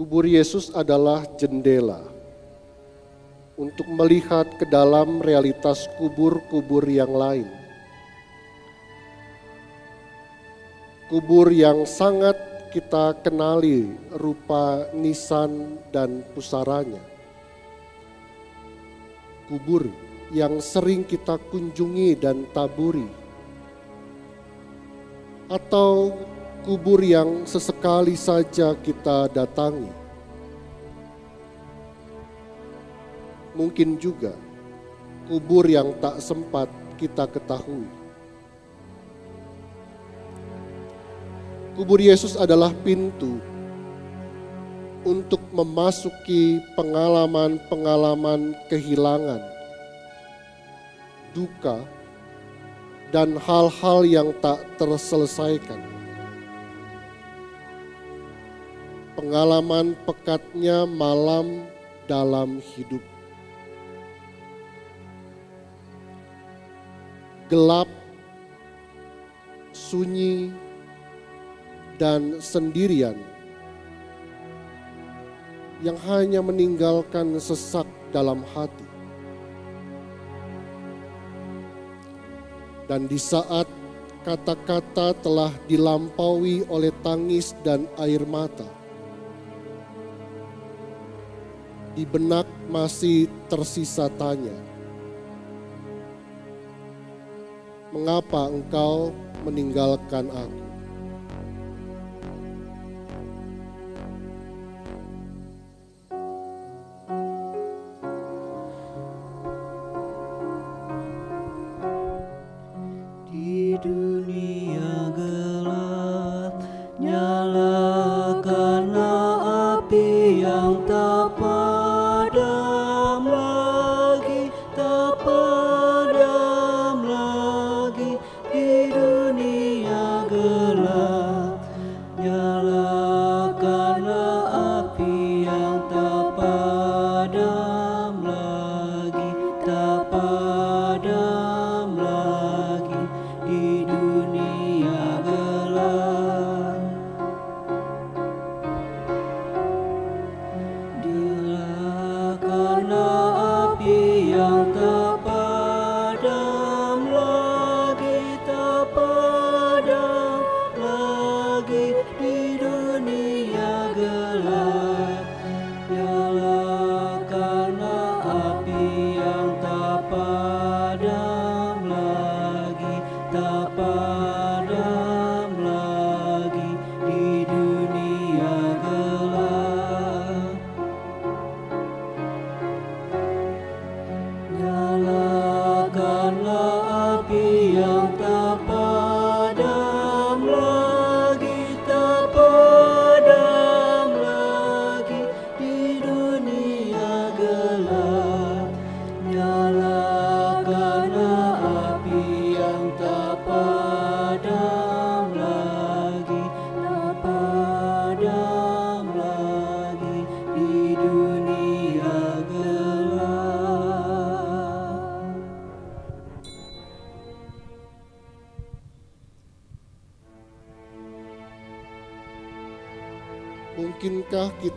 Kubur Yesus adalah jendela untuk melihat ke dalam realitas kubur-kubur yang lain. Kubur yang sangat kita kenali rupa nisan dan pusaranya. Kubur yang sering kita kunjungi dan taburi. Atau kubur yang sesekali saja kita datangi. Mungkin juga kubur yang tak sempat kita ketahui. Kubur Yesus adalah pintu untuk memasuki pengalaman-pengalaman kehilangan, duka, dan hal-hal yang tak terselesaikan. Pengalaman pekatnya malam dalam hidup. Gelap, sunyi, dan sendirian yang hanya meninggalkan sesak dalam hati. Dan di saat kata-kata telah dilampaui oleh tangis dan air mata, di benak masih tersisa tanya, "Mengapa engkau meninggalkan aku?"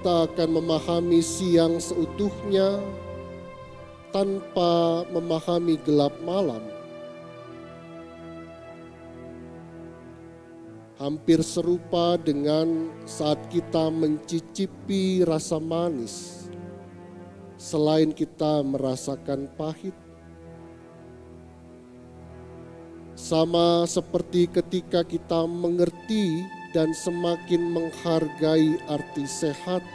Kita akan memahami siang seutuhnya tanpa memahami gelap malam? Hampir serupa dengan saat kita mencicipi rasa manis, selain kita merasakan pahit. Sama seperti ketika kita mengerti dan semakin menghargai arti sehat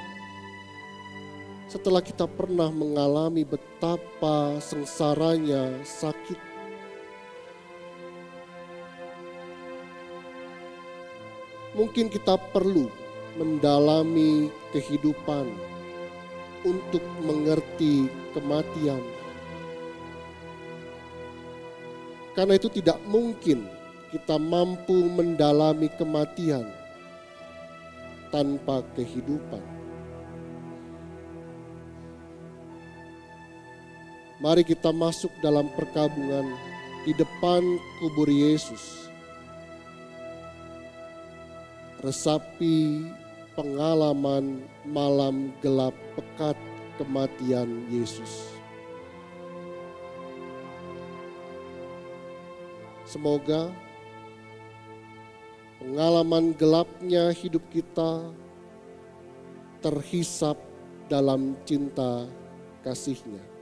setelah kita pernah mengalami betapa sengsaranya sakit. Mungkin kita perlu mendalami kehidupan untuk mengerti kematian. Karena itu tidak mungkin kita mampu mendalami kematian tanpa kehidupan. Mari kita masuk dalam perkabungan di depan kubur Yesus. Resapi pengalaman malam gelap pekat kematian Yesus. Semoga pengalaman gelapnya hidup kita terhisap dalam cinta kasihnya.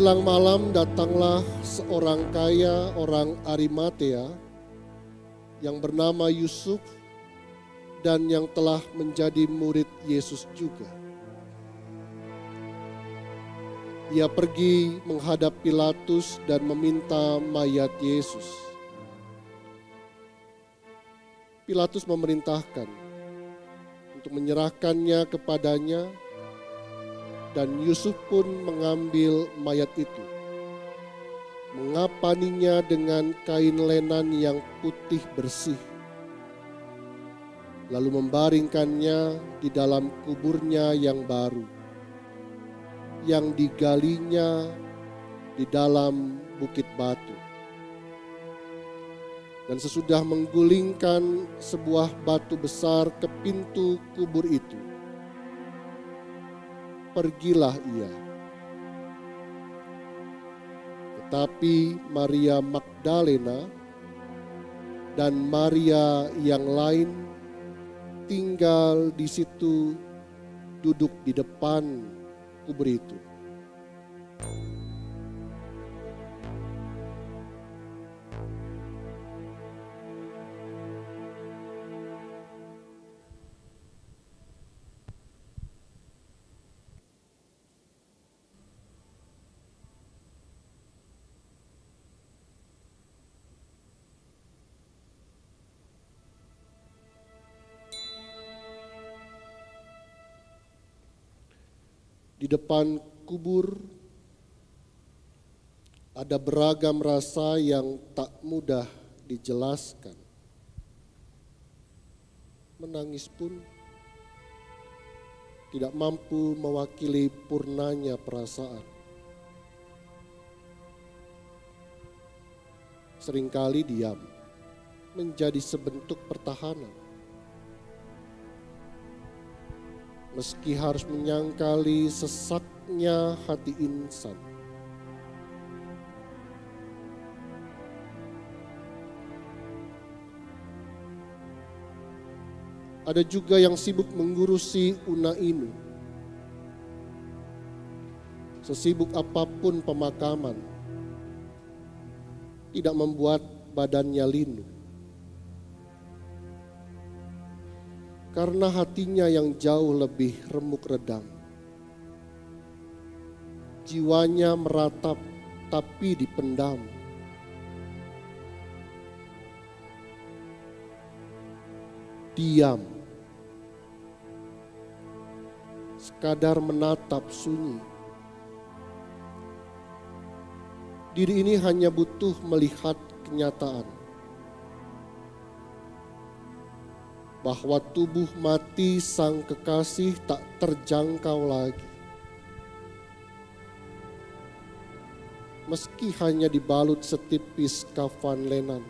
Menjelang malam datanglah seorang kaya orang Arimatea yang bernama Yusuf dan yang telah menjadi murid Yesus juga. Ia pergi menghadap Pilatus dan meminta mayat Yesus. Pilatus memerintahkan untuk menyerahkannya kepadanya dan Yusuf pun mengambil mayat itu. Mengapaninya dengan kain lenan yang putih bersih. Lalu membaringkannya di dalam kuburnya yang baru. Yang digalinya di dalam bukit batu. Dan sesudah menggulingkan sebuah batu besar ke pintu kubur itu, pergilah ia. Tetapi Maria Magdalena dan Maria yang lain tinggal di situ duduk di depan kubur itu. Depan kubur ada beragam rasa yang tak mudah dijelaskan. Menangis pun tidak mampu mewakili purnanya perasaan. Seringkali diam menjadi sebentuk pertahanan. Meski harus menyangkali sesaknya hati insan. Ada juga yang sibuk mengurusi Una ini. Sesibuk apa pun pemakaman, tidak membuat badannya linu. Karena hatinya yang jauh lebih remuk redam. jiwanya meratap tapi dipendam. Diam. Sekadar menatap sunyi. Diri ini hanya butuh melihat kenyataan bahwa tubuh mati sang kekasih tak terjangkau lagi. Meski hanya dibalut setipis kafan lenan.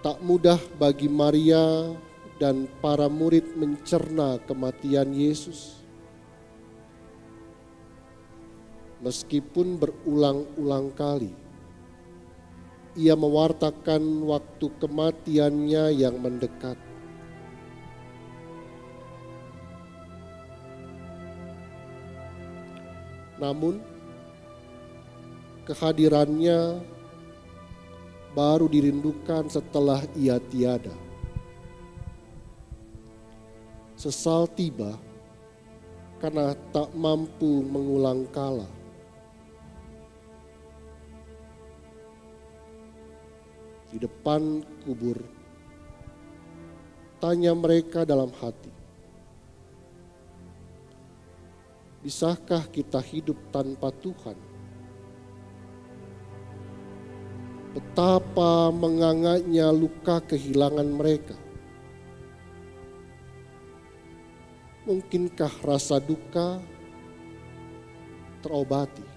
Tak mudah bagi Maria dan para murid mencerna kematian Yesus. Meskipun berulang-ulang kali ia mewartakan waktu kematiannya yang mendekat. Namun, kehadirannya baru dirindukan setelah ia tiada. Sesal tiba karena tak mampu mengulang kala. Di depan kubur, tanya mereka dalam hati, bisakah kita hidup tanpa Tuhan? Betapa mengangaknya luka kehilangan mereka Mungkinkah rasa duka terobati?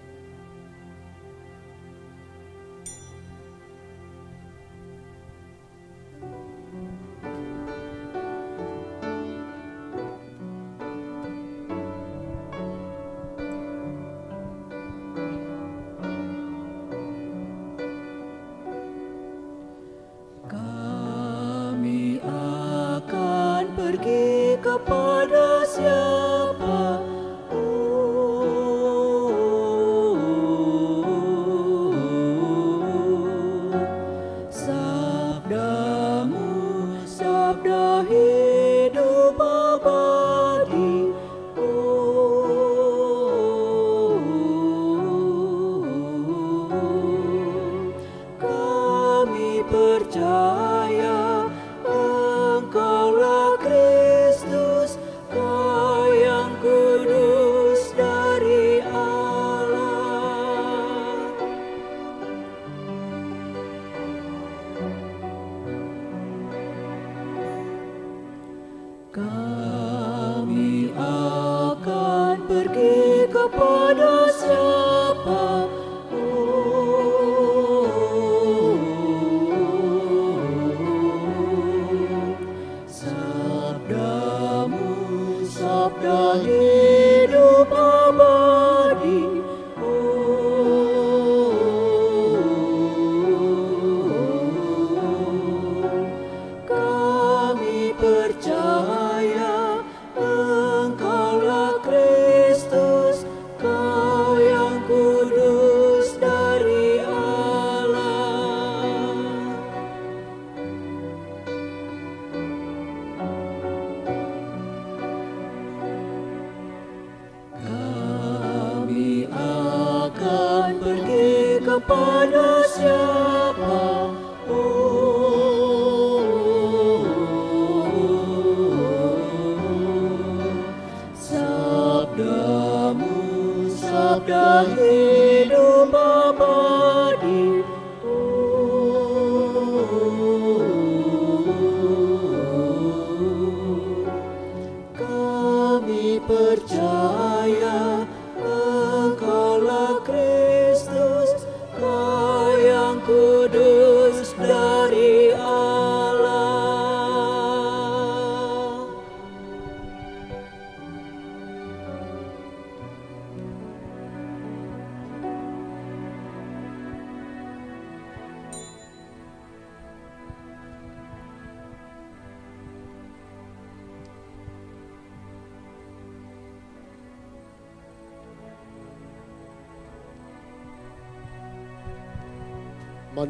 Abraham.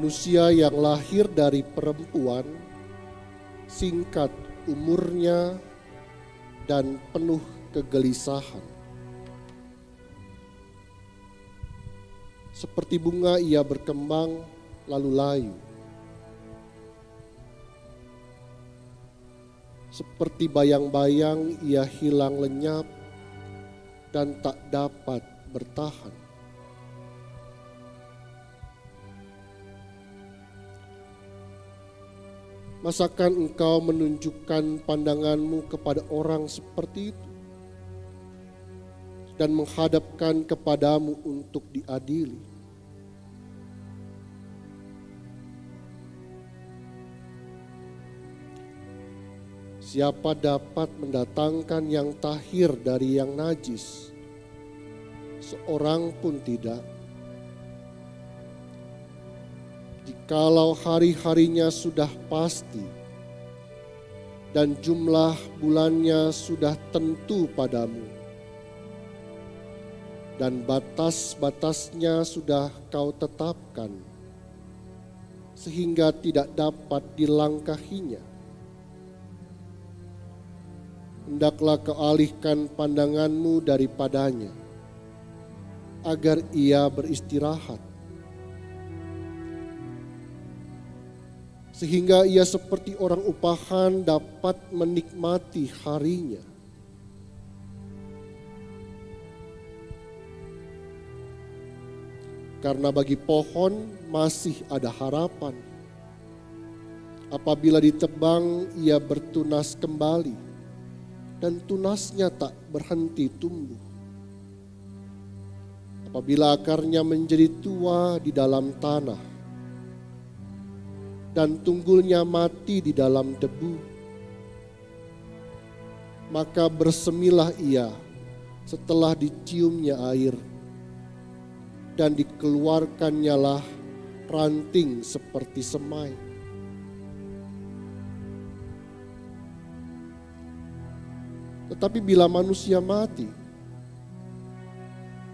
Manusia yang lahir dari perempuan singkat umurnya dan penuh kegelisahan. Seperti bunga ia berkembang lalu layu. Seperti bayang-bayang ia hilang lenyap dan tak dapat bertahan. Masakan engkau menunjukkan pandanganmu kepada orang seperti itu dan menghadapkan kepadamu untuk diadili? Siapa dapat mendatangkan yang tahir dari yang najis? Seorang pun tidak. Jikalau hari-harinya sudah pasti dan jumlah bulannya sudah tentu padamu, dan batas-batasnya sudah kau tetapkan, sehingga tidak dapat dilangkahinya. Hendaklah kau alihkan pandanganmu daripadanya, agar ia beristirahat sehingga ia seperti orang upahan dapat menikmati harinya. Karena bagi pohon masih ada harapan. Apabila ditebang, ia bertunas kembali, dan tunasnya tak berhenti tumbuh. Apabila akarnya menjadi tua di dalam tanah, dan tunggulnya mati di dalam debu. Maka bersemilah ia setelah diciumnya air dan dikeluarkannya lah ranting seperti semai. Tetapi bila manusia mati,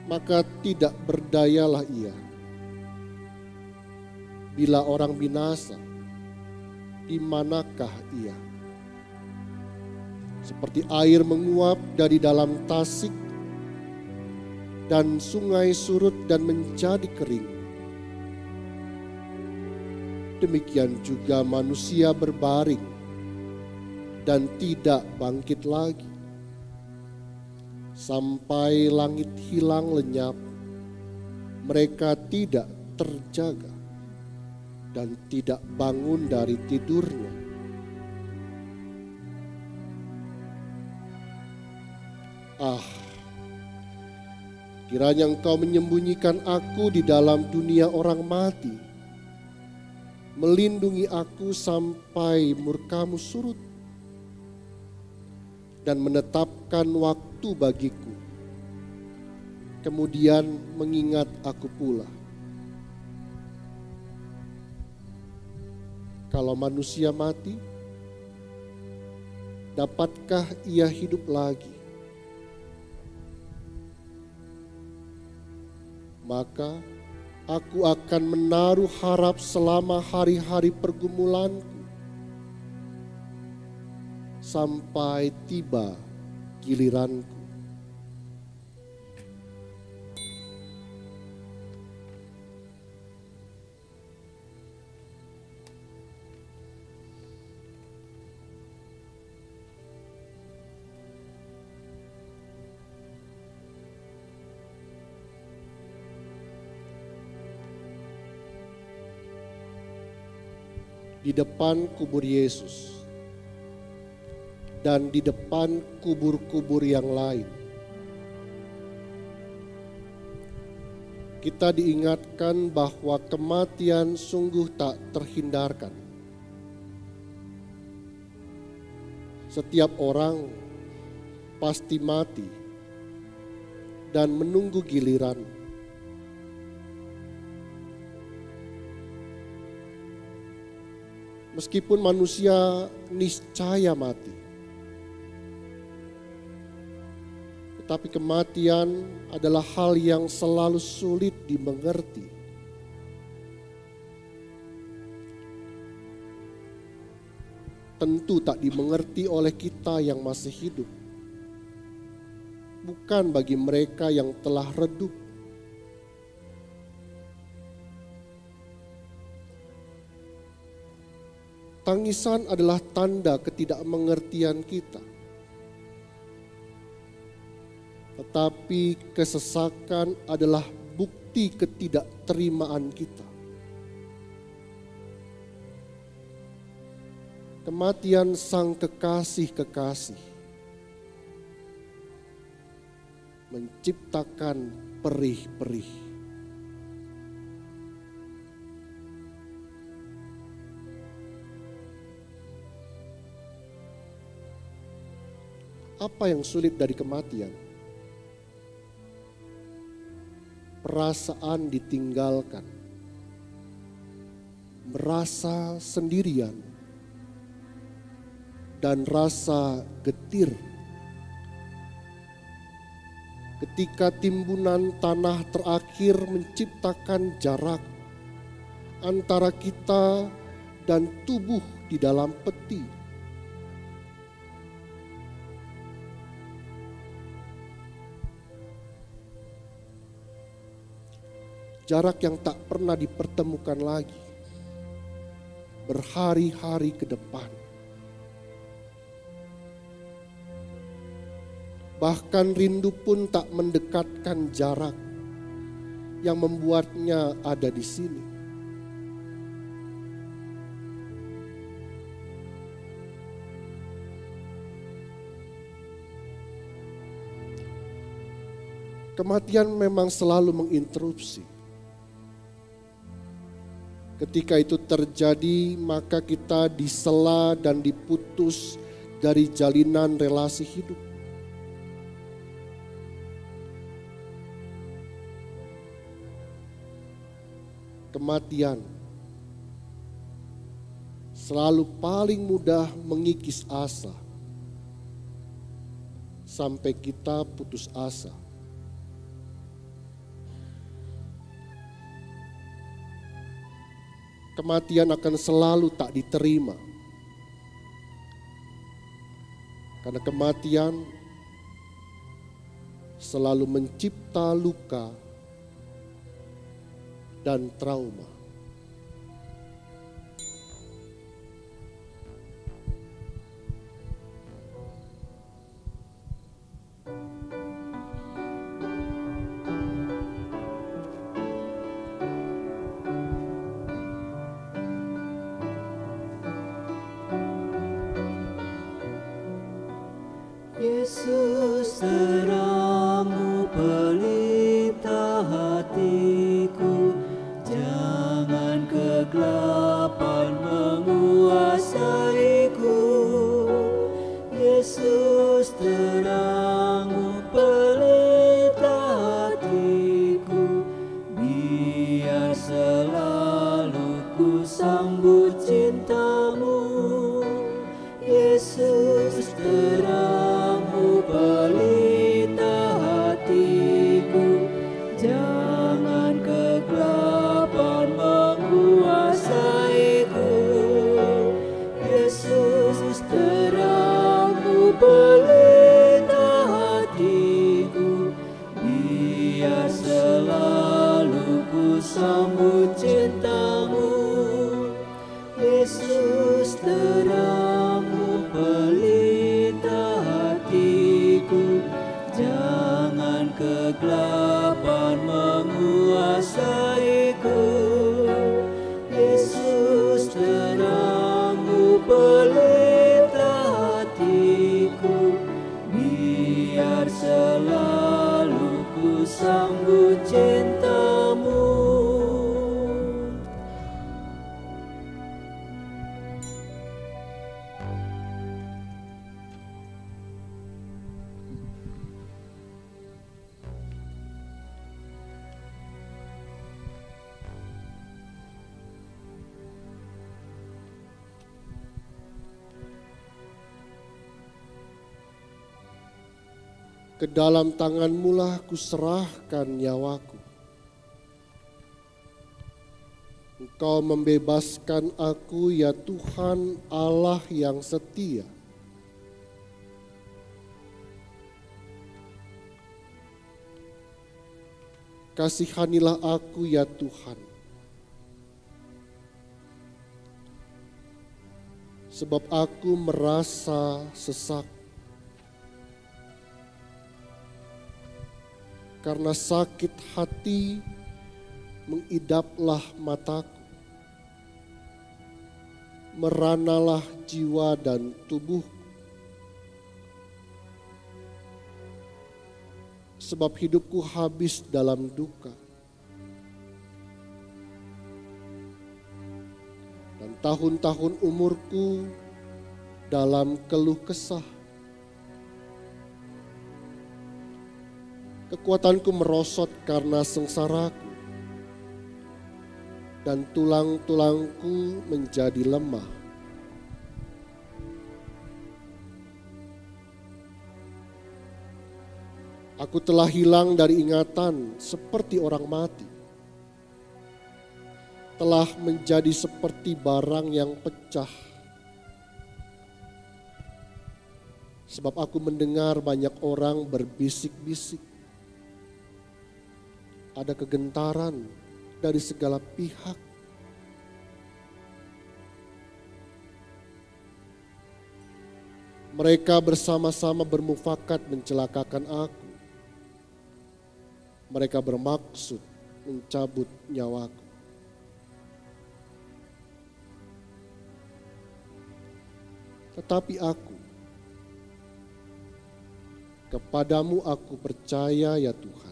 maka tidak berdayalah ia. Bila orang binasa, di manakah ia? Seperti air menguap dari dalam tasik dan sungai surut dan menjadi kering. Demikian juga manusia berbaring dan tidak bangkit lagi. Sampai langit hilang lenyap, mereka tidak terjaga dan tidak bangun dari tidurnya. Ah, kiranya engkau menyembunyikan aku di dalam dunia orang mati, melindungi aku sampai murkamu surut, dan menetapkan waktu bagiku, kemudian mengingat aku pula Kalau manusia mati, dapatkah ia hidup lagi? Maka aku akan menaruh harap selama hari-hari pergumulanku sampai tiba giliranku. Di depan kubur Yesus dan di depan kubur-kubur yang lain. Kita diingatkan bahwa kematian sungguh tak terhindarkan. Setiap orang pasti mati dan menunggu giliran Meskipun manusia niscaya mati. Tetapi kematian adalah hal yang selalu sulit dimengerti. tentu tak dimengerti oleh kita yang masih hidup. Bukan bagi mereka yang telah redup. Tangisan adalah tanda ketidakmengertian kita. Tetapi kesesakan adalah bukti ketidakterimaan kita. Kematian sang kekasih-kekasih menciptakan perih-perih. Apa yang sulit dari kematian? Perasaan ditinggalkan, merasa sendirian, dan rasa getir. Ketika timbunan tanah terakhir menciptakan jarak antara kita dan tubuh di dalam peti jarak yang tak pernah dipertemukan lagi, berhari-hari ke depan. Bahkan rindu pun tak mendekatkan jarak yang membuatnya ada di sini. Kematian memang selalu menginterupsi Ketika itu terjadi, maka kita disela dan diputus dari jalinan relasi hidup. Kematian selalu paling mudah mengikis asa sampai kita putus asa. Kematian akan selalu tak diterima. Karena kematian selalu mencipta luka dan trauma. Ke dalam tanganmu lah kuserahkan nyawaku. Engkau membebaskan aku ya Tuhan Allah yang setia. Kasihanilah aku ya Tuhan. Sebab aku merasa sesak. Karena sakit hati mengidaplah mataku. Meranalah jiwa dan tubuhku. Sebab hidupku habis dalam duka. Dan tahun-tahun umurku dalam keluh kesah. Kekuatanku merosot karena sengsaraku dan tulang-tulangku menjadi lemah. Aku telah hilang dari ingatan seperti orang mati. Telah menjadi seperti barang yang pecah. Sebab aku mendengar banyak orang berbisik-bisik. Ada kegentaran dari segala pihak. Mereka bersama-sama bermufakat mencelakakan aku. Mereka bermaksud mencabut nyawaku. Tetapi aku, kepadamu aku percaya ya Tuhan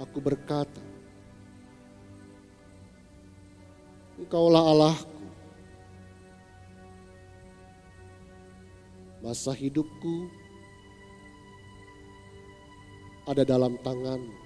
aku berkata, Engkaulah Allahku. Masa hidupku ada dalam tanganmu.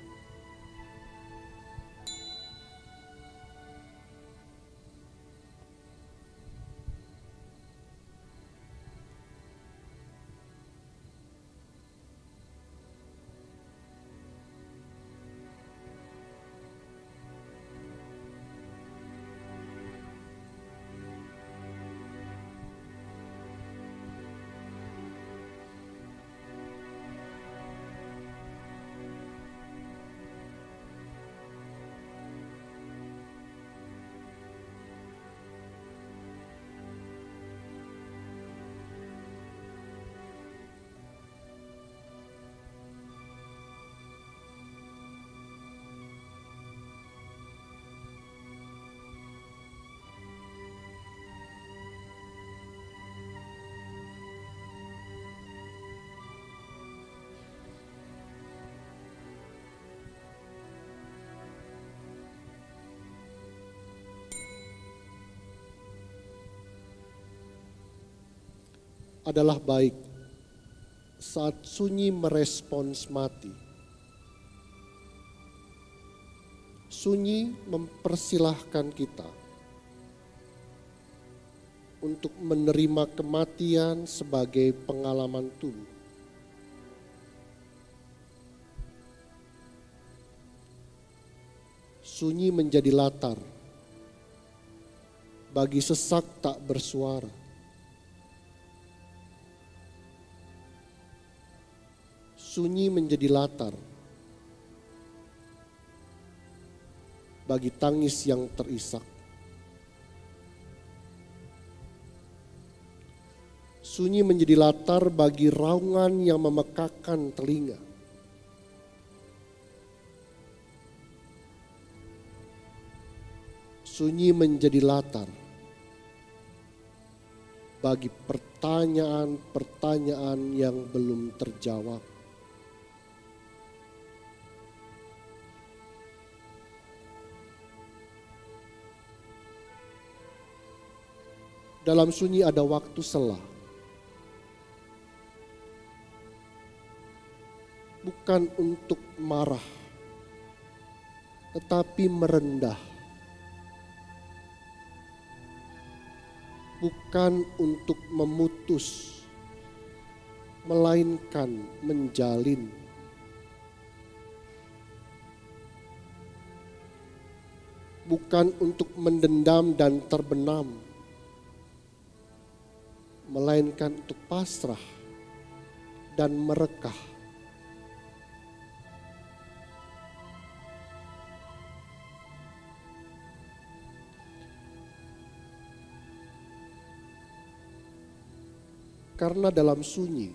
Adalah baik saat sunyi merespons mati. Sunyi mempersilahkan kita untuk menerima kematian sebagai pengalaman tubuh. Sunyi menjadi latar bagi sesak tak bersuara sunyi menjadi latar bagi tangis yang terisak. Sunyi menjadi latar bagi raungan yang memekakan telinga. Sunyi menjadi latar bagi pertanyaan-pertanyaan yang belum terjawab. Dalam sunyi ada waktu selah. Bukan untuk marah, tetapi merendah. Bukan untuk memutus, melainkan menjalin. bukan untuk mendendam dan terbenam, melainkan untuk pasrah dan merekah. Karena dalam sunyi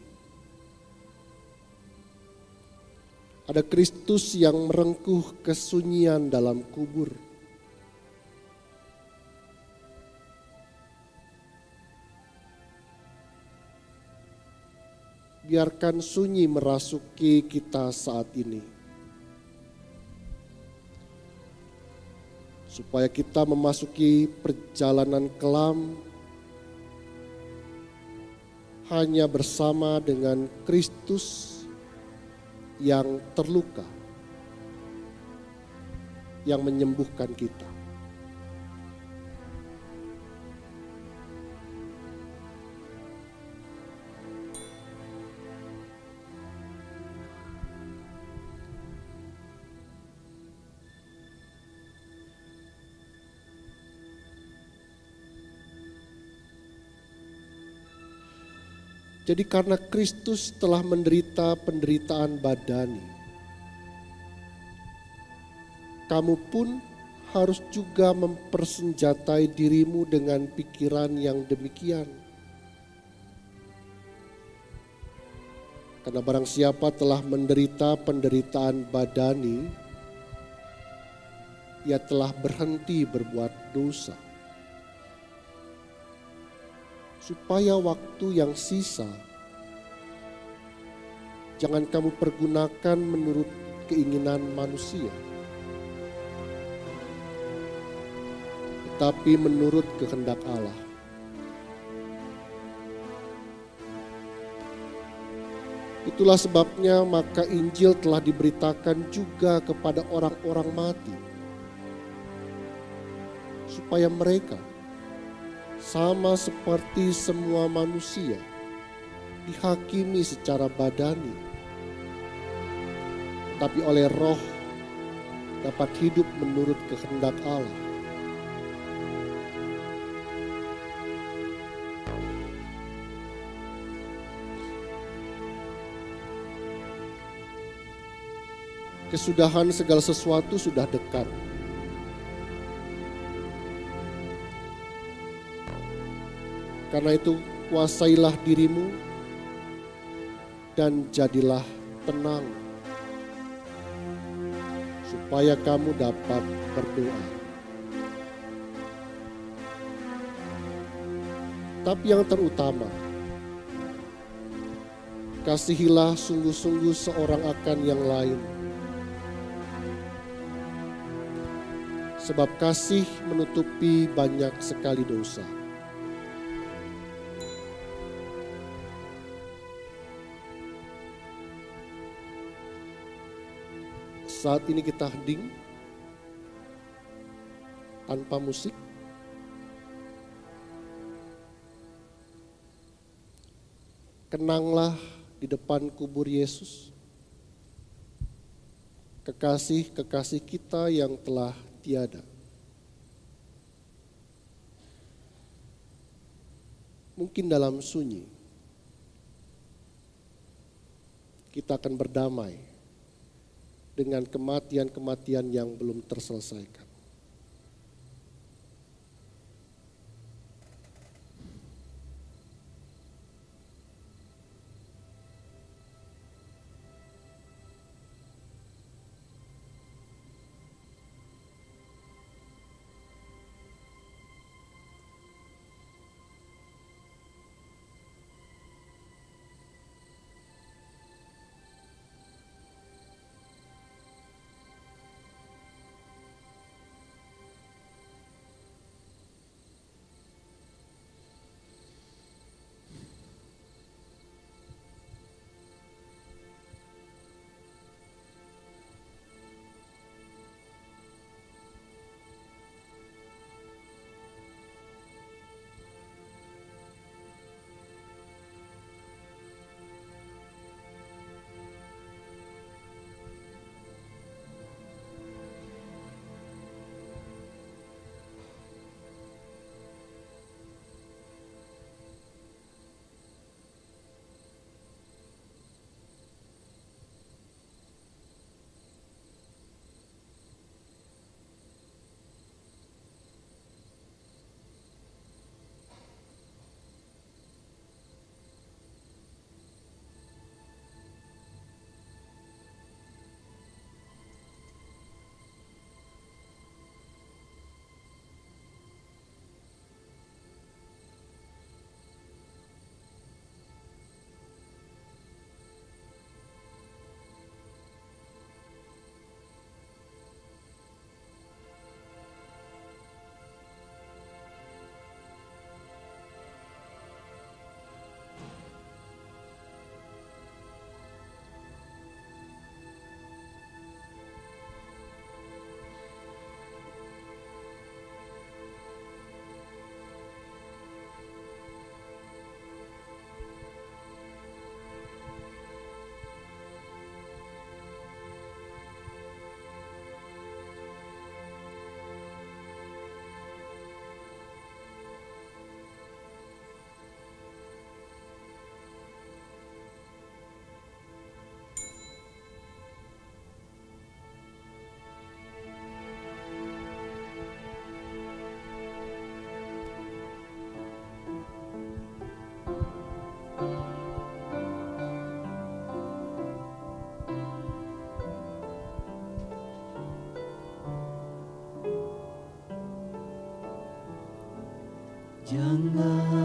ada Kristus yang merengkuh kesunyian dalam kubur. Biarkan sunyi merasuki kita saat ini. Supaya kita memasuki perjalanan kelam hanya bersama dengan Kristus yang terluka, yang menyembuhkan kita. Jadi karena Kristus telah menderita penderitaan badani, kamu pun harus juga mempersenjatai dirimu dengan pikiran yang demikian. Karena barang siapa telah menderita penderitaan badani, ia telah berhenti berbuat dosa supaya waktu yang sisa jangan kamu pergunakan menurut keinginan manusia, tetapi menurut kehendak Allah. Itulah sebabnya maka Injil telah diberitakan juga kepada orang-orang mati, supaya mereka sama seperti semua manusia dihakimi secara badani, tapi oleh roh dapat hidup menurut kehendak Allah. Kesudahan segala sesuatu sudah dekat. Karena itu kuasailah dirimu dan jadilah tenang supaya kamu dapat berdoa. Tapi yang terutama, kasihilah sungguh-sungguh seorang akan yang lain. Sebab kasih menutupi banyak sekali dosa. Saat ini kita hening tanpa musik. Kenanglah di depan kubur Yesus. Kekasih-kekasih kita yang telah tiada. Mungkin dalam sunyi kita akan berdamai dengan kematian-kematian yang belum terselesaikan. Jangan khawatir,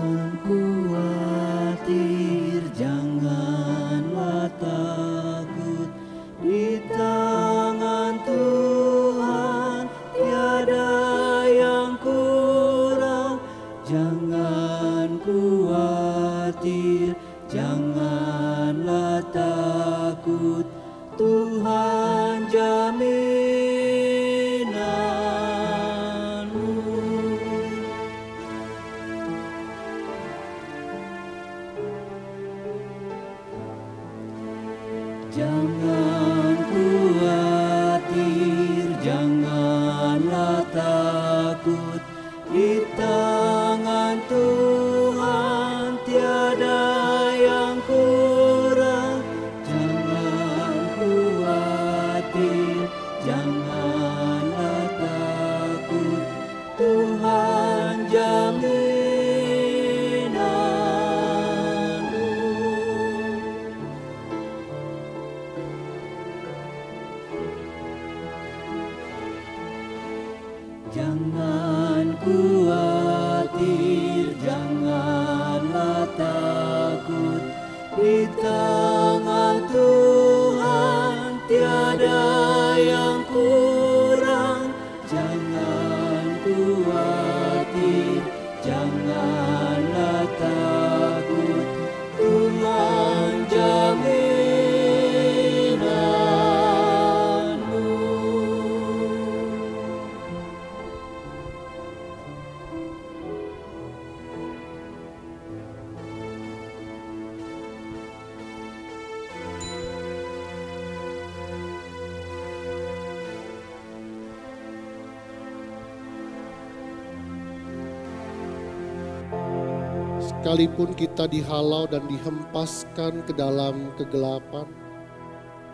Sekalipun kita dihalau dan dihempaskan ke dalam kegelapan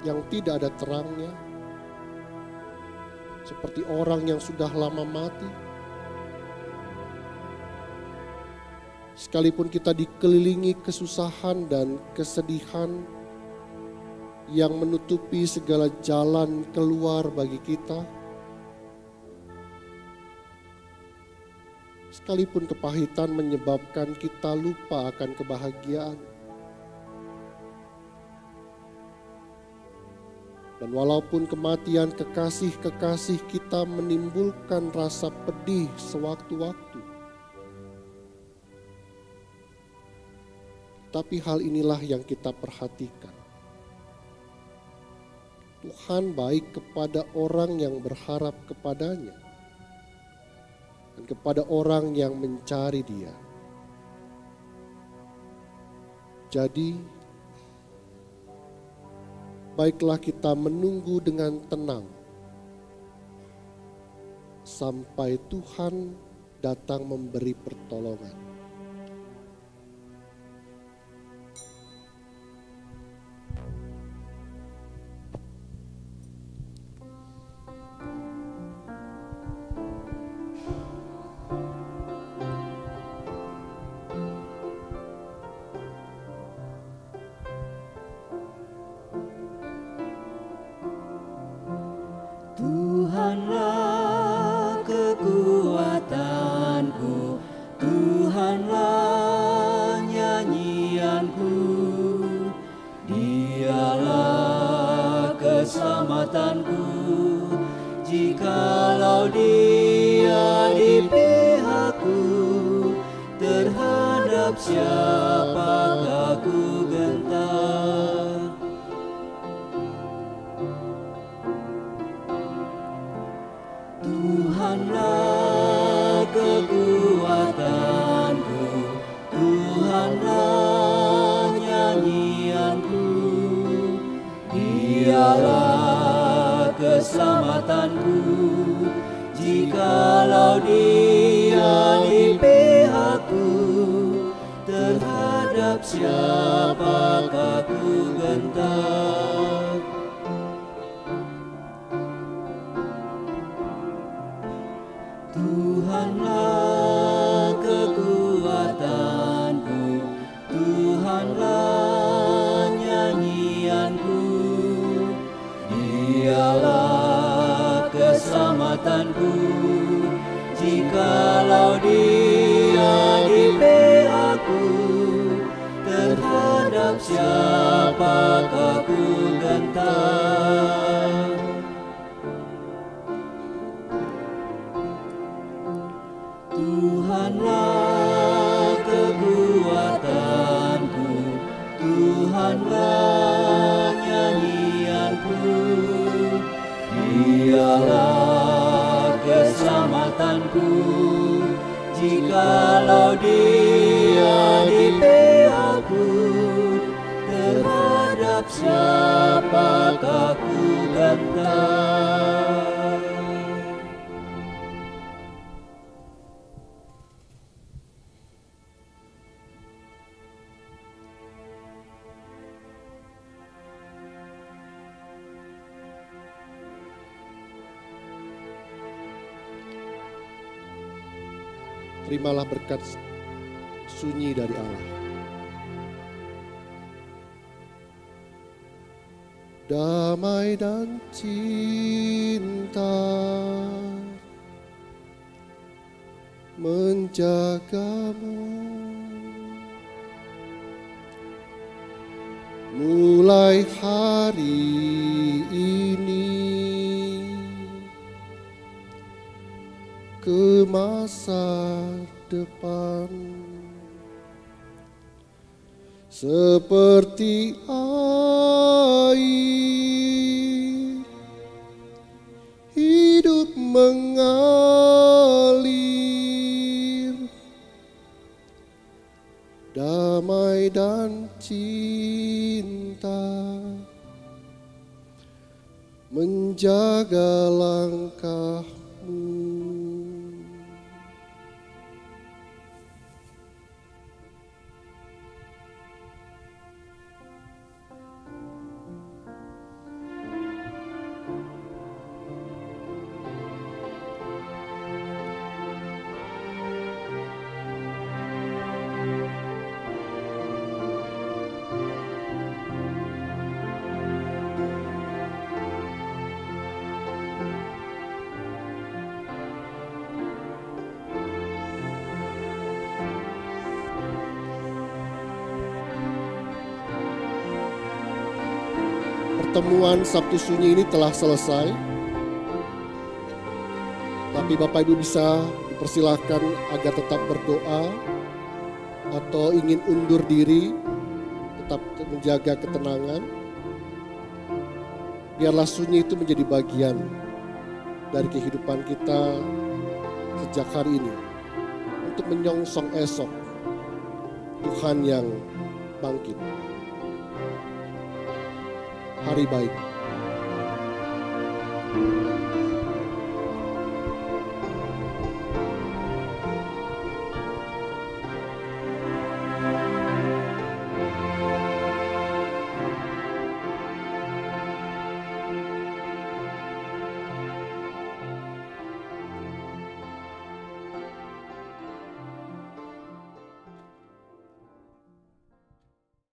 yang tidak ada terangnya, seperti orang yang sudah lama mati. Sekalipun kita dikelilingi kesusahan dan kesedihan yang menutupi segala jalan keluar bagi kita, sekalipun kepahitan menyebabkan kita lupa akan kebahagiaan. Dan walaupun kematian kekasih-kekasih kita menimbulkan rasa pedih sewaktu-waktu, tapi hal inilah yang kita perhatikan. Tuhan baik kepada orang yang berharap kepadanya dan kepada orang yang mencari Dia. Jadi, baiklah kita menunggu dengan tenang sampai Tuhan datang memberi pertolongan. Dialah keselamatanku, jikalau Dia di pihakku, terhadap siapakah ku gentar? Jikalau dia di pihakku Terhadap siapakah Terimalah berkat sunyi dari Allah. Damai dan cinta menjagamu seperti pertemuan Sabtu Sunyi ini telah selesai. Tapi Bapak Ibu bisa dipersilahkan agar tetap berdoa atau ingin undur diri, tetap menjaga ketenangan. Biarlah sunyi itu menjadi bagian dari kehidupan kita sejak hari ini untuk menyongsong esok Tuhan yang bangkit hari baik.